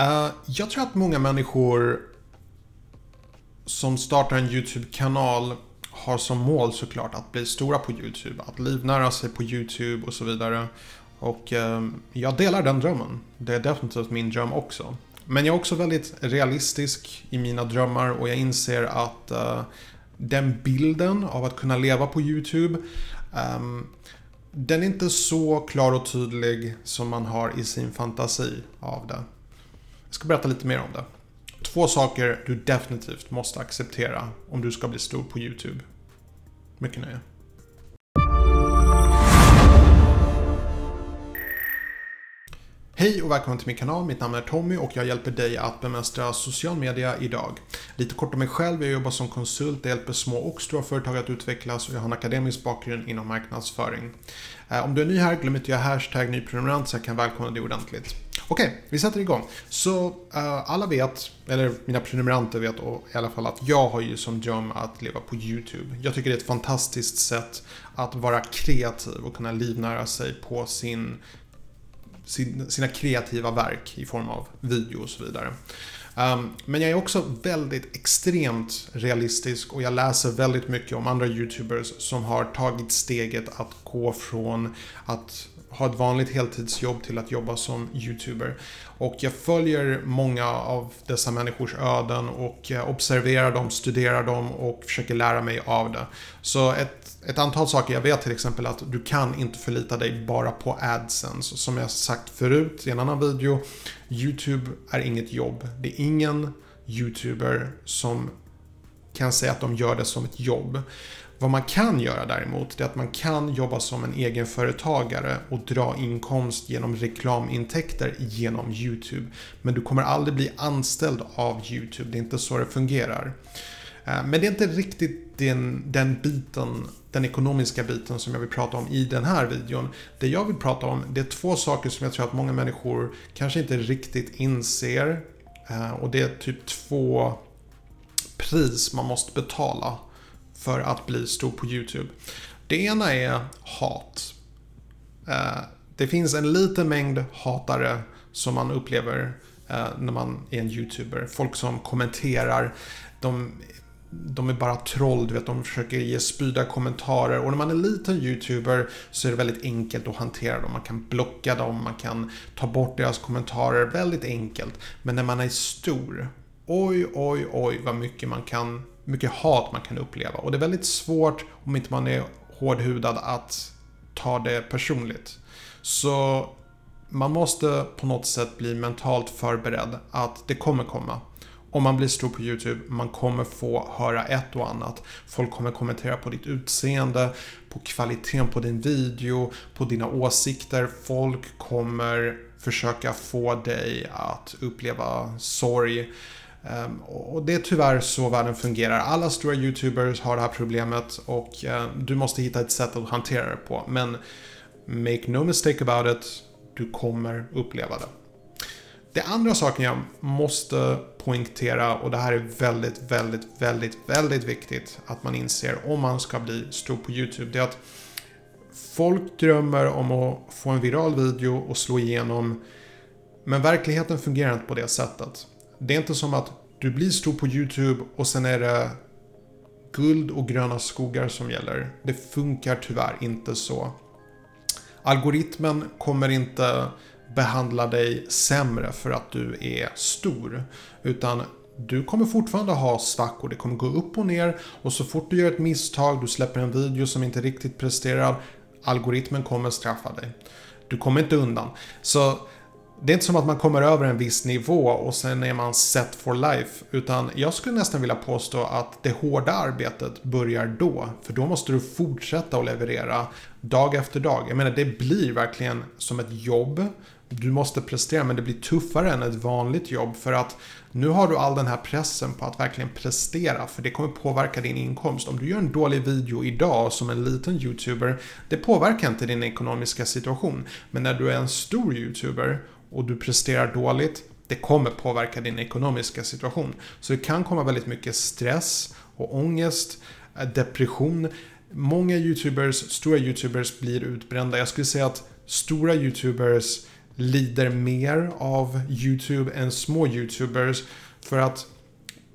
Uh, jag tror att många människor som startar en YouTube-kanal har som mål såklart att bli stora på YouTube, att livnära sig på YouTube och så vidare. Och eh, jag delar den drömmen. Det är definitivt min dröm också. Men jag är också väldigt realistisk i mina drömmar och jag inser att eh, den bilden av att kunna leva på YouTube eh, den är inte så klar och tydlig som man har i sin fantasi av det. Jag ska berätta lite mer om det. Två saker du definitivt måste acceptera om du ska bli stor på YouTube. Mycket nöje. Hej och välkommen till min kanal. Mitt namn är Tommy och jag hjälper dig att bemästra social media idag. Lite kort om mig själv. Jag jobbar som konsult. Jag hjälper små och stora företag att utvecklas och jag har en akademisk bakgrund inom marknadsföring. Eh, om du är ny här, glöm inte att göra hashtag nyprenumerant så jag kan välkomna dig ordentligt. Okej, okay, vi sätter igång. Så uh, alla vet, eller mina prenumeranter vet och, i alla fall att jag har ju som dröm att leva på YouTube. Jag tycker det är ett fantastiskt sätt att vara kreativ och kunna livnära sig på sin sin, sina kreativa verk i form av video och så vidare. Um, men jag är också väldigt extremt realistisk och jag läser väldigt mycket om andra YouTubers som har tagit steget att gå från att ha ett vanligt heltidsjobb till att jobba som YouTuber. Och jag följer många av dessa människors öden och observerar dem, studerar dem och försöker lära mig av det. Så ett, ett antal saker, jag vet till exempel att du kan inte förlita dig bara på AdSense. Som jag sagt förut i en annan video, YouTube är inget jobb. Det är ingen YouTuber som kan säga att de gör det som ett jobb. Vad man kan göra däremot är att man kan jobba som en egenföretagare och dra inkomst genom reklamintäkter genom YouTube. Men du kommer aldrig bli anställd av YouTube, det är inte så det fungerar. Eh, men det är inte riktigt den, den biten, den ekonomiska biten som jag vill prata om i den här videon. Det jag vill prata om, det är två saker som jag tror att många människor kanske inte riktigt inser. Eh, och det är typ två pris man måste betala för att bli stor på YouTube. Det ena är hat. Eh, det finns en liten mängd hatare som man upplever eh, när man är en YouTuber. Folk som kommenterar. De, de är bara troll, du vet, de försöker ge spyda kommentarer. Och när man är liten YouTuber så är det väldigt enkelt att hantera dem. Man kan blocka dem, man kan ta bort deras kommentarer. Väldigt enkelt. Men när man är stor, oj, oj, oj vad mycket man kan mycket hat man kan uppleva. Och det är väldigt svårt om inte man är hårdhudad att ta det personligt. Så man måste på något sätt bli mentalt förberedd att det kommer komma. Om man blir stor på YouTube, man kommer få höra ett och annat. Folk kommer kommentera på ditt utseende, på kvaliteten på din video, på dina åsikter. Folk kommer försöka få dig att uppleva sorg. Ehm, och det är tyvärr så världen fungerar. Alla stora YouTubers har det här problemet och eh, du måste hitta ett sätt att hantera det på. Men make no mistake about it, du kommer uppleva det. Det andra saken jag måste poängtera och det här är väldigt, väldigt, väldigt, väldigt viktigt att man inser om man ska bli stor på YouTube. Det är att folk drömmer om att få en viral video och slå igenom. Men verkligheten fungerar inte på det sättet. Det är inte som att du blir stor på YouTube och sen är det guld och gröna skogar som gäller. Det funkar tyvärr inte så. Algoritmen kommer inte behandla dig sämre för att du är stor. Utan du kommer fortfarande ha svackor. Det kommer gå upp och ner. Och så fort du gör ett misstag, du släpper en video som inte riktigt presterar. Algoritmen kommer straffa dig. Du kommer inte undan. Så det är inte som att man kommer över en viss nivå och sen är man set for life. Utan jag skulle nästan vilja påstå att det hårda arbetet börjar då. För då måste du fortsätta att leverera dag efter dag. Jag menar, det blir verkligen som ett jobb. Du måste prestera, men det blir tuffare än ett vanligt jobb. För att nu har du all den här pressen på att verkligen prestera. För det kommer påverka din inkomst. Om du gör en dålig video idag som en liten YouTuber. Det påverkar inte din ekonomiska situation. Men när du är en stor YouTuber och du presterar dåligt, det kommer påverka din ekonomiska situation. Så det kan komma väldigt mycket stress och ångest, eh, depression. Många YouTubers, stora YouTubers blir utbrända. Jag skulle säga att stora YouTubers lider mer av YouTube än små YouTubers. För att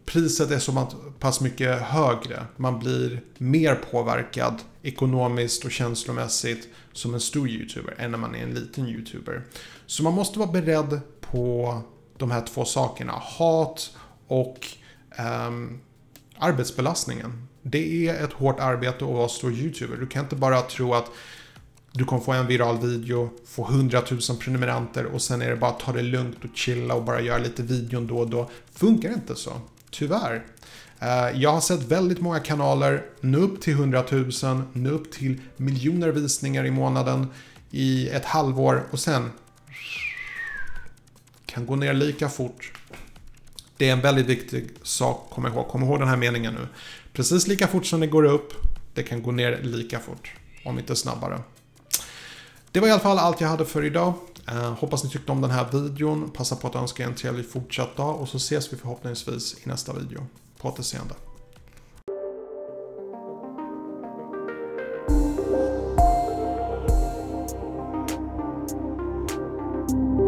priset är så pass mycket högre. Man blir mer påverkad ekonomiskt och känslomässigt som en stor YouTuber än när man är en liten YouTuber. Så man måste vara beredd på de här två sakerna. Hat och um, arbetsbelastningen. Det är ett hårt arbete att vara stor YouTuber. Du kan inte bara tro att du kommer få en viral video, få 100 000 prenumeranter och sen är det bara att ta det lugnt och chilla och bara göra lite videon då och då. Funkar inte så. Tyvärr. Eh, jag har sett väldigt många kanaler nu upp till 100 000, nu upp till miljoner visningar i månaden i ett halvår och sen kan gå ner lika fort. Det är en väldigt viktig sak, kom ihåg. Kom ihåg den här meningen nu. Precis lika fort som det går upp, det kan gå ner lika fort. Om inte snabbare. Det var i alla fall allt jag hade för idag. Eh, hoppas ni tyckte om den här videon. Passa på att önska er en trevlig fortsatt dag och så ses vi förhoppningsvis i nästa video. På återseende. thank